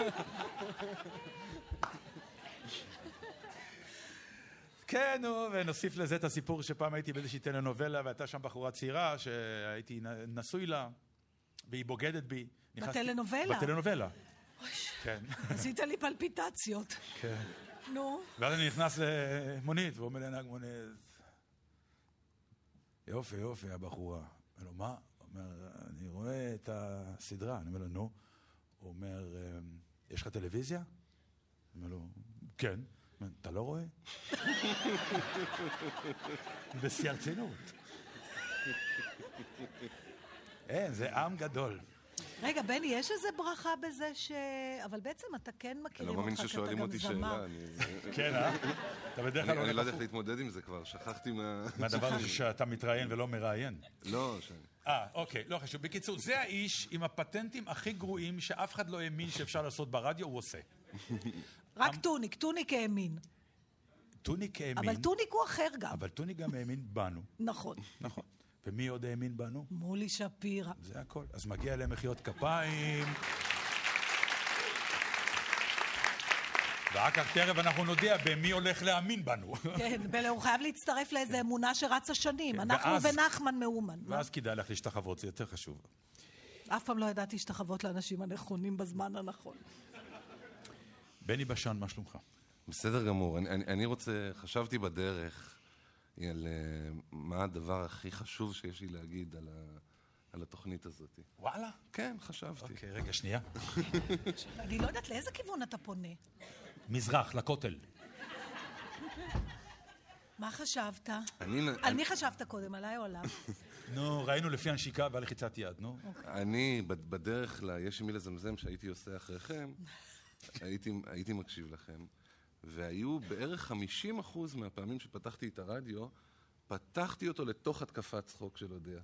כן, נו, ונוסיף לזה את הסיפור שפעם הייתי באיזושהי טלנובלה, והייתה שם בחורה צעירה שהייתי נשוי לה, והיא בוגדת בי. בטלנובלה? בטלנובלה. כן, עשית לי פלפיטציות. כן. נו. ואז אני נכנס למונית, והוא אומר לנהג מונית, יופי, יופי, הבחורה. אומר לו, מה? אומר, אני רואה את הסדרה. אני אומר לו, נו. הוא אומר, "אמ, יש לך טלוויזיה? אני אומר לו, כן. אומר, אתה לא רואה? <laughs> בשיא הרצינות. אין, זה עם גדול. רגע, בני, יש איזה ברכה בזה ש... אבל בעצם אתה כן לא מאמין אותך, כי אתה ששואלים גם אותי זמר. שאלה. אני- כן, אה? אתה בדרך כלל אני לא יודע איך. להתמודד עם זה כבר, שכחתי מה... מהדבר הזה <laughs> שאתה מתראיין ולא מראיין. לא, ש- אה, אוקיי, לא חשוב. בקיצור, זה האיש עם הפטנטים הכי גרועים שאף אחד לא האמין שאפשר לעשות ברדיו, הוא עושה. רק טוניק, טוניק האמין. טוניק האמין, אבל טוניק הוא אחר גם. אבל טוניק גם האמין בנו. נכון. נכון. ומי עוד האמין בנו? מולי שפירא. זה הכל. אז מגיע להם מחיאות כפיים. ורק כך תכף אנחנו נודיע במי הולך להאמין בנו. כן, הוא חייב להצטרף לאיזה אמונה שרצה שנים. כן, אנחנו ואז- ונחמן מאומן. מה? ואז כדאי לך להשתחוות, זה יותר חשוב. אף פעם לא ידעתי להשתחוות לאנשים הנכונים בזמן הנכון. בני בשן, מה שלומך? בסדר גמור. אני- אני אני רוצה, חשבתי בדרך על אה, מה הדבר הכי חשוב שיש לי להגיד על ה- על התוכנית הזאת. וואלה. כן, חשבתי. אוקיי, רגע, שנייה. <laughs> אני לא יודעת לאיזה כיוון אתה פונה. מזרח, לכותל. מה חשבת? אני- על אני- מי חשבת קודם, עליי או עליו? <laughs> נו, ראינו לפי הנשיקה והלחיצת יד, נו. אני, בד- בדרך ל... יש עם מי לזמזם שהייתי עושה אחריכם, <laughs> הייתי מקשיב לכם, והיו בערך 50 אחוז מהפעמים שפתחתי את הרדיו, פתחתי אותו לתוך התקפת צחוק של אודיה.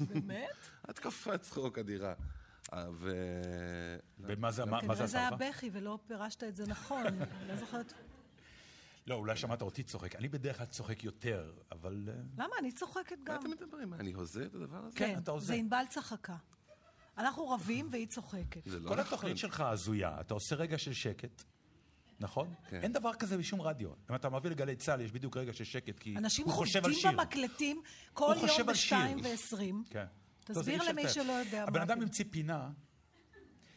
באמת? <laughs> התקפת צחוק אדירה. אה, ו... ומה זה, מה מה זה כנראה זה היה? בכי ולא פירשת את זה נכון. לא זוכרת. לא, אולי שמעת אותי צוחק. אני בדרך כלל צוחק יותר, אבל... אה, למה? אני צוחקת מה גם. אתם מדברים? אני הוזה את הדבר הזה? כן, אתה הוזה. זה ענבל צחקה. אנחנו רבים והיא צוחקת. לא כל נכון. התוכנית שלך הזויה, אתה עושה רגע של שקט, נכון? כן. אין דבר כזה בשום רדיו. אם אתה מעביר לגלי צה"ל, יש בדיוק רגע של שקט, כי אנשים הוא חושב על חובטים שיר. במקלטים כל יום. בשתיים ועשרים. כן. תסביר למי אפשר שלא. יודע הבן מה אדם זה. המציא פינה,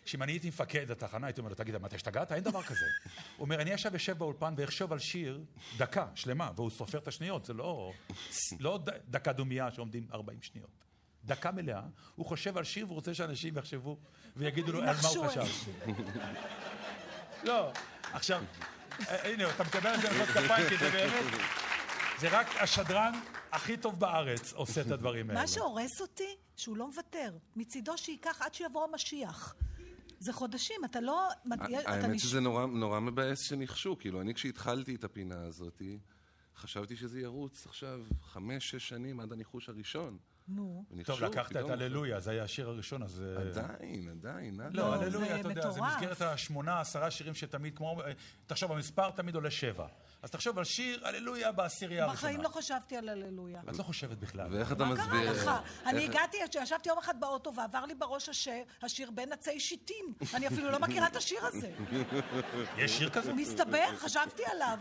שאם אני הייתי מפקד התחנה, הייתי אומר לו, תגיד, מה, אתה השתגעת? אין דבר כזה. <laughs> הוא אומר, אני עכשיו יושב באולפן ואחשוב על שיר דקה שלמה, והוא סופר את השניות, זה לא, לא ד- דקה דומייה שעומדים 40 שניות. דקה מלאה, הוא חושב על שיר והוא רוצה שאנשים יחשבו ויגידו לו על מה הוא חשב. <laughs> לא, עכשיו, אה, הנה, אתה מקבל על זה מחיאות כפיים, כי זה באמת, זה רק השדרן הכי טוב בארץ עושה את הדברים האלה. מה שהורס אותי, שהוא לא מוותר. מצידו שייקח עד שיבוא המשיח. זה חודשים, אתה לא... אתה האמת שזה נורא, נורא מבאס שניחשו, כאילו, אני כשהתחלתי את הפינה הזאת, חשבתי שזה ירוץ עכשיו חמש, שש שנים עד הניחוש הראשון. נו. טוב, לקחת את הללויה, זה היה השיר הראשון, אז... אה, עדיין, עדיין. לא, הללויה, זה אתה יודע, זה. מסגרת השמונה, עשרה שירים שתמיד, כמו... אה, תחשוב, המספר תמיד עולה שבע. אז תחשוב על שיר הללויה בעשירייה הראשונה. בחיים לא חשבתי על הללויה. את לא חושבת בכלל. ואיך אתה מה קרה מסביר... לך? אני הגעתי, ישבתי יום אחד באוטו ועבר לי בראש השיר בין עצי שיטים. אני אפילו לא מכירה את השיר הזה. <laughs> יש שיר כזה? מסתבר, חשבתי עליו.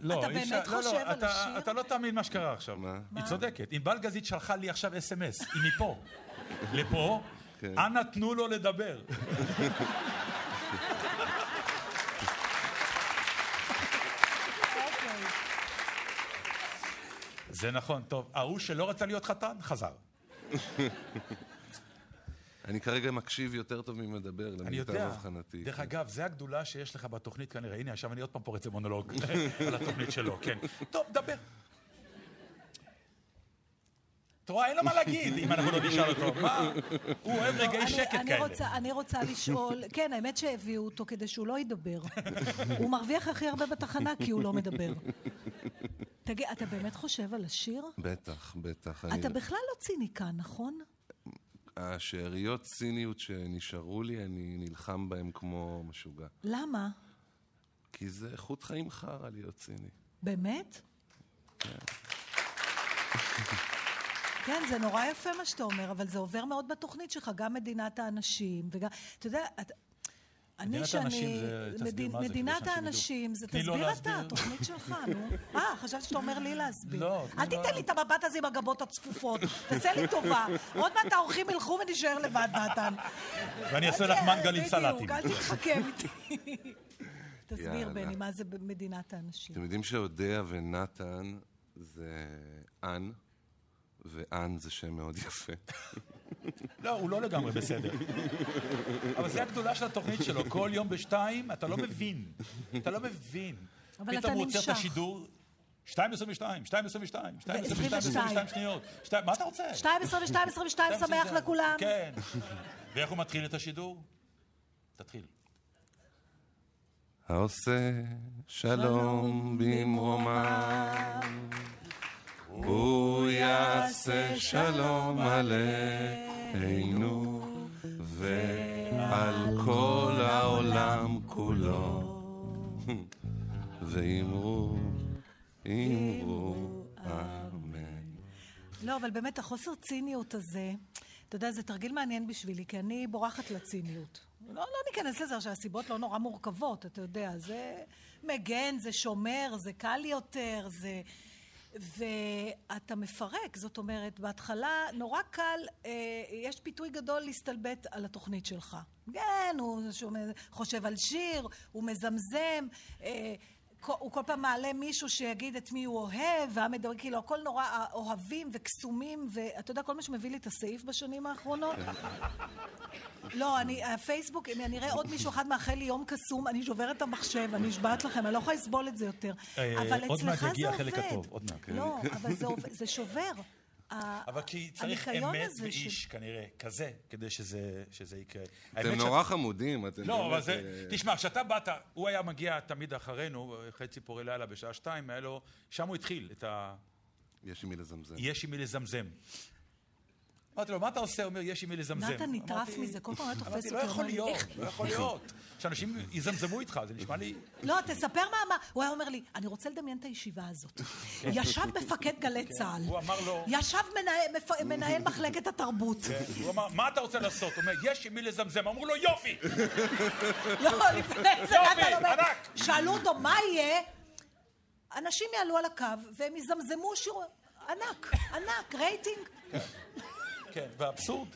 לא, אתה באמת אפשר- לא, לא, חושב על אתה- השיר? אתה לא תאמין מה שקרה עכשיו. מה? היא צודקת. ענבל גזית שלחה לי עכשיו אס.אם.אס, היא מפה. <laughs> לפה, כן. אנא תנו לו לדבר. אוקיי. זה נכון, טוב. ההוא שלא רצה להיות חתן, חזר. <laughs> אני כרגע מקשיב יותר טוב ממדבר, אני למיטב יודע. הבחנתי. דרך כן. אגב, זה הגדולה שיש לך בתוכנית כנראה. הנה, עכשיו אני עוד פעם פורץ למונולוג <laughs> על התוכנית שלו, כן. טוב, דבר. אתה רואה, אין לו מה להגיד אם אנחנו לא נשאל אותו. מה? הוא אוהב רגעי אני- שקט כאלה. רוצה, אני רוצה לשאול, <laughs> כן, האמת שהביאו אותו כדי שהוא לא ידבר. הוא מרוויח הכי הרבה בתחנה כי הוא לא מדבר. תגיד, אתה באמת חושב על השיר? בטח, בטח. אתה בכלל לא ציניקן, נכון? השאריות ציניות שנשארו לי, אני נלחם בהם כמו משוגע. למה? כי זה איכות חיים חרא להיות ציני. באמת? כן, זה נורא יפה מה שאתה אומר, אבל זה עובר מאוד בתוכנית שלך, גם מדינת האנשים, וגם, אתה יודע. אני מדינת שאני... האנשים זה- תסביר מדין- מה זה, כדי מדינת. האנשים, זה תני לו תסביר אתה. התוכנית שלך, נו. <laughs> אה, חשבתי שאתה אומר לי להסביר. לא, אל תיתן לי את המבט הזה עם הגבות הצפופות, תעשה לי טובה. עוד מעט האורחים ילכו ונישאר לבד, נתן. ואני אעשה לך מנגל עם סלטים. בדיוק, אל תתחכם איתי. <laughs> תסביר. בני, מה זה מדינת האנשים. אתם יודעים שאודיה ונתן זה אן, ואן זה שם מאוד יפה. <laughs> לא, הוא לא לגמרי בסדר. אבל זה הגדולה של התוכנית שלו. כל יום בשתיים, אתה לא מבין. אתה לא מבין. אבל אתה פתאום הוא עוצר את נמשך. השידור. 2.22, 2.22, 2.22, 22. 22 שניות. שתיים- מה אתה רוצה? 2, 22, 22, שמח לכולם. כן. ואיך הוא מתחיל את השידור? תתחיל. העושה שלום במרומיו, הוא יעשה שלום עלינו ועל כל העולם כולו. ואמרו, אמרו, אמן. לא, אבל באמת, החוסר ציניות הזה, אתה יודע, זה תרגיל מעניין בשבילי, כי אני בורחת לציניות. לא, לא ניכנס לזה עכשיו, הסיבות לא נורא מורכבות, אתה יודע, זה מגן, זה שומר, זה קל יותר, זה... ואתה מפרק, זאת אומרת, בהתחלה נורא קל, אה, יש פיתוי גדול להסתלבט על התוכנית שלך. כן, הוא שומע, חושב על שיר, הוא מזמזם, אה, הוא כל פעם מעלה מישהו שיגיד את מי הוא אוהב, והמדבר, כאילו, הכל נורא אה, אוהבים וקסומים, ואתה יודע, כל מה שמביא לי את הסעיף בשנים האחרונות. לא, אני, הפייסבוק, אם אני אראה עוד מישהו אחד מאחל לי יום קסום, אני שוברת את המחשב, אני נשבעת לכם, אני לא יכולה לסבול את זה יותר. אה, אבל עוד מעט אצלך זה יגיע עובד. החלק הטוב, עוד מעט, כן. לא, אבל זה שובר. אבל כי צריך אמת ש- ואיש, כנראה, כזה, כדי שזה שזה יקרה. אתם נורא חמודים, אתם לא, אבל זה... אה, תשמע, כשאתה באת, הוא היה מגיע תמיד אחרינו, אחרי ציפורי לילה בשעה שתיים, היה לו... שם הוא התחיל את ה... יש עם מי לזמזם. יש עם מי לזמזם. אמרתי לו, מה אתה עושה? הוא אומר, יש עם מי לזמזם. נתן נטרף אמרתי- מזה, כל פעם היה תופס אמרתי, אותי, לא יכול להיות? לא יכול להיות. שאנשים יזמזמו איתך, זה נשמע לי... לא, תספר מה, מה, הוא היה אומר לי, אני רוצה לדמיין את הישיבה הזאת. ישב מפקד גלי צה"ל. כן. הוא אמר לו- ישב מנהל- מחלקת התרבות. כן, הוא אמר, מה אתה רוצה לעשות? הוא אומר, יש עם מי לזמזם. אמרו לו, יופי! <laughs> לא, לפני זה נתן אומר. שאלו אותו, מה יהיה? אנשים יעלו על הקו והם יזמזמו שיר... ענק, ענק, רייטינג. כן, והאבסורד,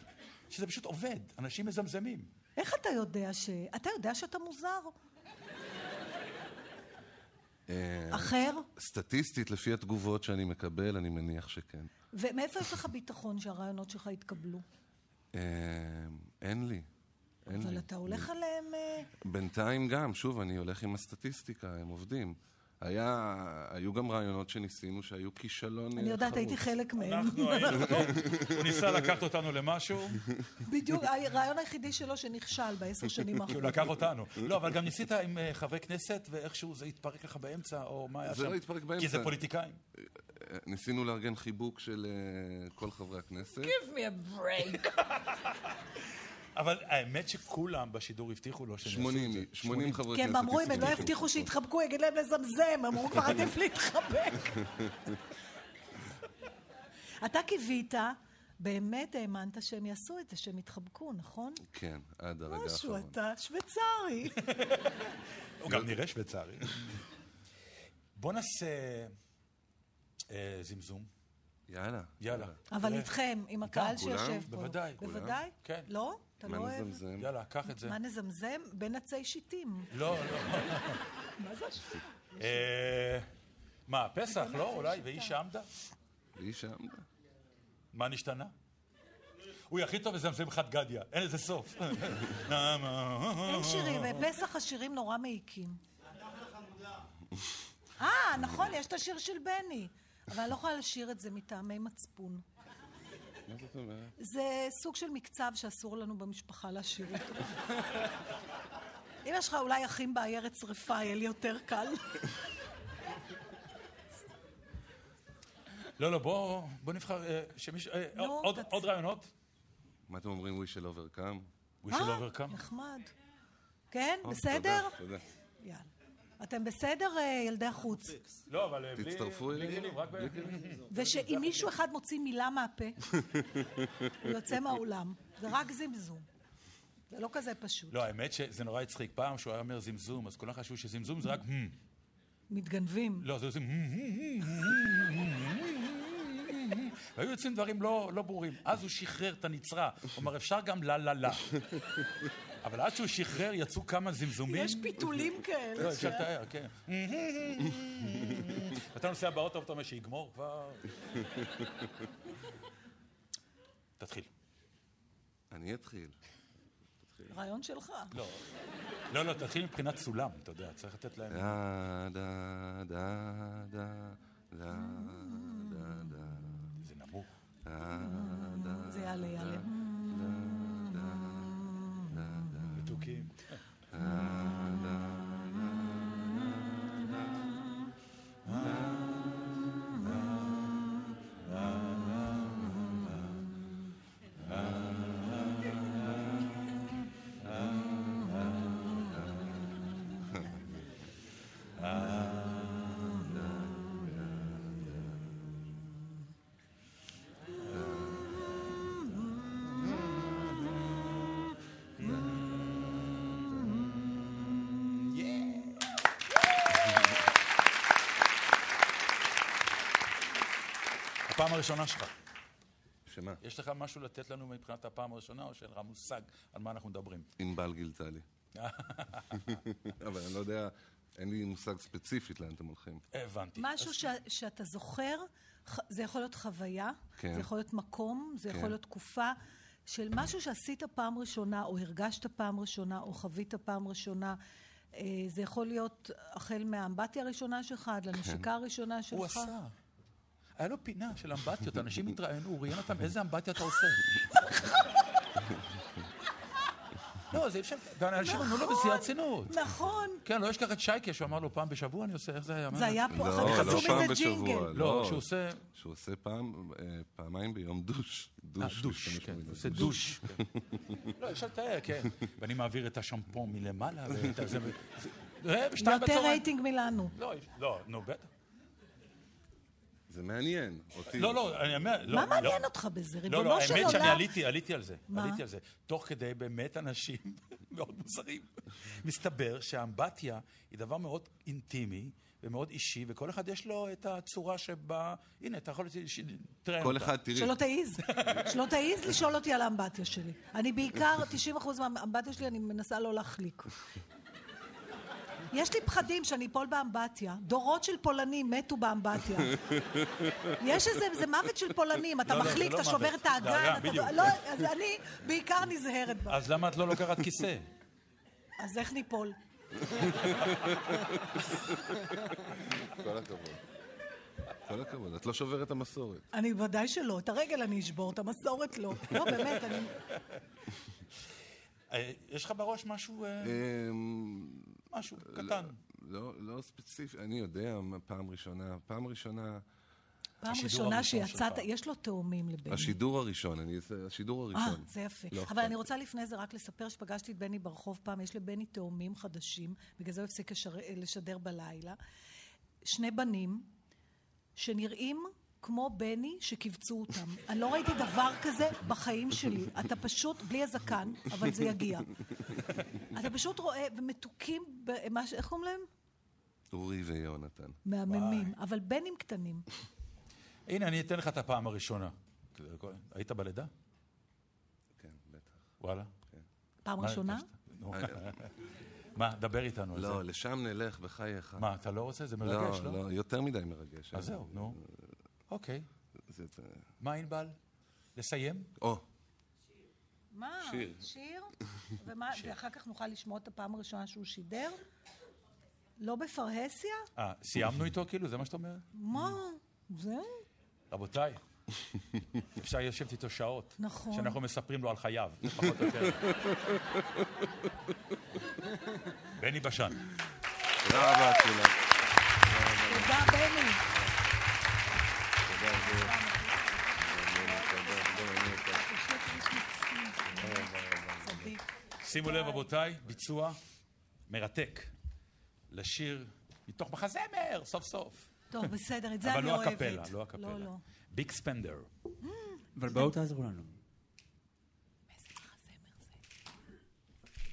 שזה פשוט עובד, אנשים מזמזמים. איך אתה יודע ש... אתה יודע שאתה מוזר? אה, אחר? סטטיסטית, לפי התגובות שאני מקבל, אני מניח שכן. ומאיפה יש לך ביטחון שהרעיונות שלך יתקבלו? אה, אין לי. אין אבל לי. אתה הולך עליהם... אה, בינתיים גם, שוב, אני הולך עם הסטטיסטיקה, הם עובדים. היה, היו גם רעיונות שניסינו שהיו כישלון אני אה, יודעת, הייתי חרוץ. חלק מהם. אנחנו היינו, <laughs> טוב, הוא ניסה לקחת אותנו למשהו, בדיוק, הרעיון היחידי שלו שנכשל בעשר שנים כי הוא האחרונות. לקח אותנו. לא, אבל גם ניסית עם אה, חברי כנסת, ואיכשהו זה התפרק לך באמצע, או מה היה שם? זה לא התפרק באמצע. כי זה פוליטיקאים. אה, ניסינו לארגן חיבוק של אה, כל חברי הכנסת. Give me a break. <laughs> אבל האמת שכולם בשידור הבטיחו לו שהם יעשו את 80, זה. 80 חברי כי כנסת. הם אמרו, אם הם לא הבטיחו. הבטיחו שיתחבקו, יגיד להם לזמזם, אמרו כבר עדיף להתחבק. <laughs> אתה קיווית, באמת האמנת שהם יעשו את זה, שהם יתחבקו, נכון? כן, עד הרגע משהו, האחרון. אתה שוויצרי. <laughs> הוא גם נראה שוויצרי. בוא נעשה אה, זמזום. יאללה. יאללה. אבל. איתכם, עם הקהל? שיושב פה. בוודאי. בוודאי? כן. לא? אתה לא מה אוהב? נזמזם? יאללה, קח את זה. מה נזמזם? בין עצי שיטים. לא, לא. <laughs> מה זה השטות? אה, מה, פסח, לא? אולי? ואיש עמדה? והיא שעמדה. מה נשתנה? הוא הכי טוב לזמזם חד גדיא, אין לזה סוף. <laughs> אין שירים, בפסח השירים נורא מעיקים. אה, נכון, יש את השיר של בני. אבל אני לא יכולה לשיר את זה מטעמי מצפון. מה זאת אומרת? זה סוג של מקצב שאסור לנו במשפחה לשיר אותו. <laughs> אם יש לך אולי אחים בעיירת שרפה, יהיה לי יותר קל. לא, לא, בוא בוא נבחר אה, שמישהו... אה, עוד- רעיונות? מה אתם אומרים We shall overcome? We shall אה, overcome. נחמד. כן, או, בסדר? תודה, תודה. יאללה. אתם בסדר, אה, ילדי החוץ? לא, אבל אה, בלי... תצטרפו אלינו. ב... <laughs> ושאם מישהו אחד מוציא מילה מהפה, הוא יוצא מהאולם. זה רק זמזום. זה לא כזה פשוט. לא, האמת שזה נורא הצחיק. פעם שהוא היה אומר זמזום, אז כולם חשבו שזמזום זה רק... מתגנבים. לא, זה עושים... והיו יוצאים דברים לא, לא ברורים. אז הוא שחרר את הנצרה. הוא אמר, אפשר גם לה לה לה. אבל עד שהוא שחרר יצאו כמה זמזומים. יש פיתולים לא, כאלה. אפשר לתאר, כן. <laughs> אתה נוסע באוטו ואתה אומר שיגמור כבר. <laughs> תתחיל. אני אתחיל. רעיון שלך. לא, לא, לא, תתחיל מבחינת סולם, אתה יודע, צריך לתת להם... דה, דה, דה, דה, דה, דה, דה, זה נמוך. דה, דה, זה יעלה, יעלה. Uh, הפעם הראשונה שלך. שמה? יש לך משהו לתת לנו מבחינת הפעם הראשונה, או שאין לך מושג על מה אנחנו מדברים? ענבל גילתה לי. <laughs> אבל אני לא יודע, אין לי מושג ספציפית לאן אתם הולכים. הבנתי. משהו ש- שאתה זוכר, ח- זה יכול להיות חוויה, כן. זה יכול להיות מקום, זה כן. יכול להיות תקופה של משהו שעשית פעם ראשונה, או הרגשת פעם ראשונה, או חווית פעם ראשונה. אה, זה יכול להיות החל מהאמבטיה הראשונה שלך, עד לנשיקה הראשונה שלך. הוא עשה. היה לו פינה של אמבטיות, אנשים התראיינו, הוא ראיין אותם, איזה אמבטיה אתה עושה? לא, זה אי אפשר, ואנשים ענו לו בשיא הרצינות. נכון. כן, לא אשכח את שייקה, שהוא אמר לו פעם בשבוע אני עושה, איך זה היה? זה היה פה, אחר לא, כך לא עשו מזה. ג'ינגל. לא, שהוא עושה... שהוא עושה פעם, אה, פעמיים ביום דוש. אה, דוש. דוש, כן, עושה דוש. כן. לא, אפשר לתאר, כן. ואני מעביר את השמפו מלמעלה, ואת הזה... זה- יותר. רייטינג מלנו. לא, לא, נו, בטח. זה מעניין. אותי. לא, לא, אני אומר... לא, מה לא. מעניין אותך בזה? לא, ריבונו לא, של האמת שאני עולם. עליתי, עליתי על זה. מה? עליתי על זה. תוך כדי באמת אנשים <laughs> מאוד מוזרים. מסתבר שהאמבטיה היא דבר מאוד אינטימי ומאוד אישי, וכל אחד יש לו את הצורה שבה... הנה, אתה יכול... ש- תראה כל. אחד, תראי. שלא תעיז. שלא תעיז לשאול אותי על האמבטיה שלי. אני בעיקר, <laughs> 90% מהאמבטיה שלי, אני מנסה לא להחליק. יש לי פחדים שאני אפול באמבטיה. דורות של פולנים מתו באמבטיה. <laughs> יש איזה, זה מוות של פולנים. אתה לא, לא, מחליק, לא אתה שובר. את האגן. לא, אז אני בעיקר נזהרת בה. אז למה את לא לוקחת כיסא? אז איך ניפול? <laughs> כל הכבוד. כל הכבוד. את לא שוברת את המסורת. אני ודאי שלא. את הרגל אני אשבור, את המסורת לא. לא, באמת, אני... אה, יש לך בראש משהו... אה, משהו קטן. לא, לא ספציפי, אני יודע, מה פעם ראשונה, פעם ראשונה, פעם ראשונה שיצאת, שלך. יש לו תאומים לבני. השידור הראשון, אני, השידור אה, הראשון. זה יפה. לא אבל אני. רוצה לפני זה רק לספר שפגשתי את בני ברחוב פעם, יש לבני תאומים חדשים, בגלל זה הוא הפסיק לשדר בלילה. שני בנים שנראים כמו בני שקיבצו אותם. אני לא ראיתי דבר כזה בחיים שלי. אתה פשוט, בלי הזקן, אבל זה יגיע. אתה פשוט רואה, ומתוקים, איך קוראים להם? אורי ויונתן. מהממים. אבל בנים קטנים. הנה, אני אתן לך את הפעם הראשונה. היית בלידה? כן, בטח. וואלה. פעם מה ראשונה? <laughs> מה, דבר איתנו על זה. לא, לשם נלך, בחייך. מה, אתה לא רוצה? זה מרגש, לא? לא, יותר מדי מרגש. אז זהו, נו. אוקיי. זה- מה ענבל? לסיים? או, מה? שיר. שיר? ומה, ואחר כך נוכל לשמוע את הפעם הראשונה שהוא שידר? לא בפרהסיה? אה, סיימנו איתו כאילו? זה מה שאתה אומר? מה? זהו? רבותיי, אפשר לשבת איתו שעות. נכון. שאנחנו מספרים לו על חייו, פחות או יותר. <laughs> בני בשן. תודה רבה, כולם. שימו לב, רבותיי, ביצוע מרתק לשיר מתוך מחזמר, סוף סוף. טוב, בסדר, את זה אבל אני לא אוהבת. הקפלה, לא הקפלה. לא, לא. ביג ספנדר. אבל בואו תעזרו לנו.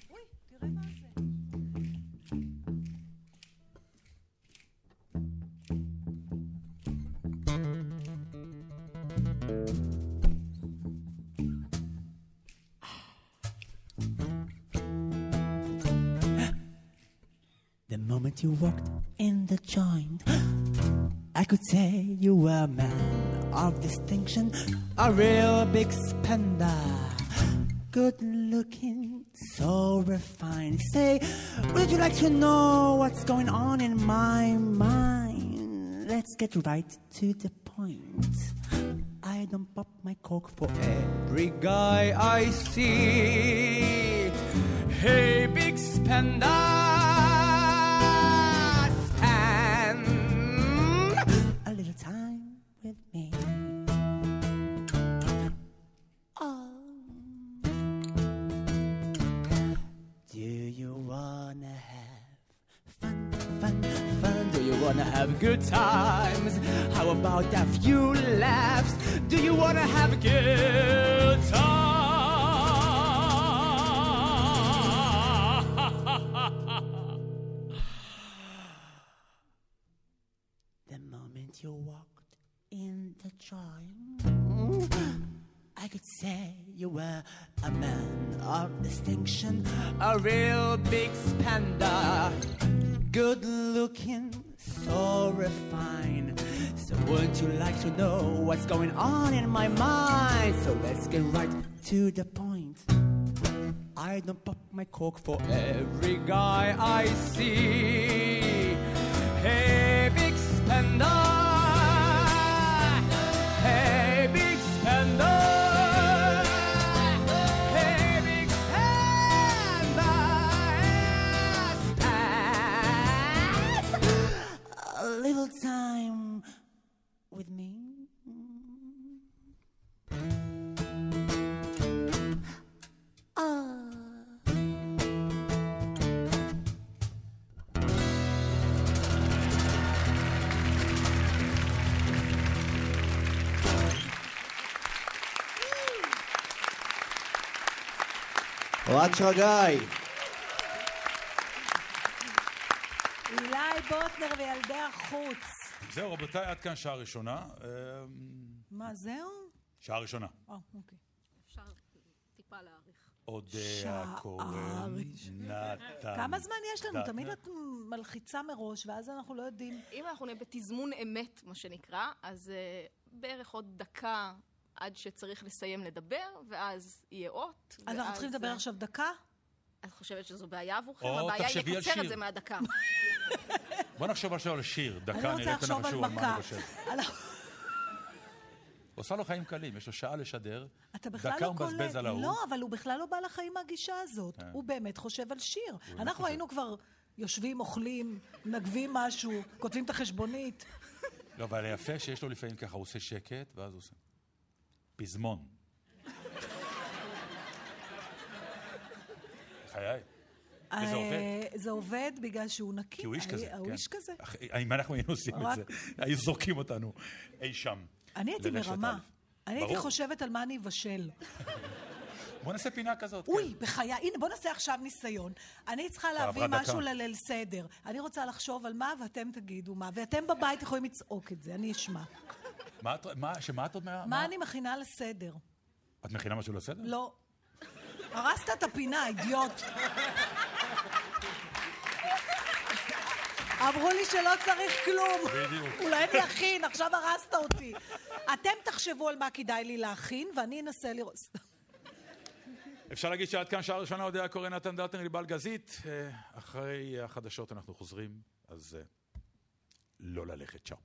אוי, תראה מה זה. Moment you walked in the joint, I could say you were a man of distinction, a real big spender. Good looking, so refined. Say, would you like to know what's going on in my mind? Let's get right to the point. I don't pop my cork for every guy I see. Hey, big spender, a real big spender, good looking, so refined. So wouldn't you like to know what's going on in my mind? So let's get right to the point. I don't pop my cork for every guy I see. Hey, big spender. Hey, big spender. Time with me. Ah. אוהד שרגאי. אילי בוטנר וילדי החוץ. זהו, רבותיי, עד כאן שעה ראשונה. אה, מה, זהו? שעה ראשונה. אה, אוקיי. אפשר טיפה להאריך. אודיה שעה כהן, ראשונה. נתן. כמה זמן יש לנו? תמיד את מלחיצה מראש, ואז אנחנו לא יודעים. אם אנחנו נהיה בתזמון אמת, מה שנקרא, אז uh, בערך עוד דקה עד שצריך לסיים לדבר, ואז יהיה אות. אז אנחנו צריכים לדבר אה, עכשיו דקה? את חושבת שזו בעיה עבורכם? הבעיה היא לקצר. את זה מהדקה. <laughs> בוא נחשוב עכשיו על שיר. דקה, נראה את הנחשוב על מה. אני חושב. <laughs> עושה לו חיים קלים, יש לו שעה לשדר. דקה לא הוא. מבזבז על ההוא. לא, אבל הוא בכלל לא בא לחיים מהגישה הזאת. כן. הוא באמת חושב על שיר. באמת אנחנו. היינו כבר יושבים, אוכלים, מנגבים משהו, כותבים את החשבונית. לא, אבל יפה שיש לו לפעמים ככה, הוא עושה שקט, ואז הוא עושה... פזמון. <laughs> חיי. וזה עובד. אה, זה עובד בגלל שהוא נקי. כי הוא איש כזה, הוא כן. איש כזה. אם אנחנו היינו עושים את זה, היו זורקים אותנו אי שם. אני הייתי מרמה. אני הייתי. חושבת על מה אני אבשל. <laughs> בוא נעשה פינה כזאת. כן. אוי, בחיי, הנה בוא נעשה עכשיו ניסיון. אני צריכה להביא משהו. לליל סדר. אני רוצה לחשוב על מה ואתם תגידו מה, ואתם בבית יכולים לצעוק את זה, אני אשמע. <laughs> מה את- מה- שמה את עוד... מה- מה אני מכינה לסדר? את מכינה משהו לסדר? לא. הרסת את הפינה, אידיוט. אמרו לי שלא צריך כלום. בדיוק. אולי אני אכין, עכשיו הרסת אותי. אתם תחשבו על מה כדאי לי להכין, ואני אנסה לראות... אפשר להגיד שעד כאן שעה ראשונה אודיה קורא נתן דטנר ליבל גזית. אה, אחרי החדשות אנחנו חוזרים, אז אה, לא ללכת צ'או.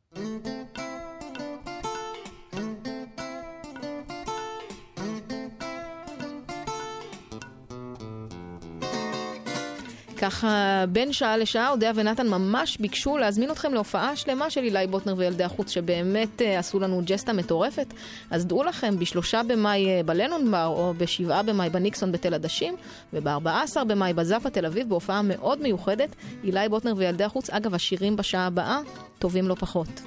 ככה בין שעה לשעה, אודיה ונתן ממש ביקשו להזמין אתכם להופעה שלמה של אילי בוטנר וילדי החוץ, שבאמת אה, עשו לנו ג'סטה מטורפת. אז דעו לכם, בשלושה במאי אה, בלנון בר, או בשבעה במאי בניקסון בתל עדשים, וב-14 במאי בזאפה תל אביב, בהופעה מאוד מיוחדת, אילי בוטנר וילדי החוץ. אגב, השירים בשעה הבאה טובים לא פחות.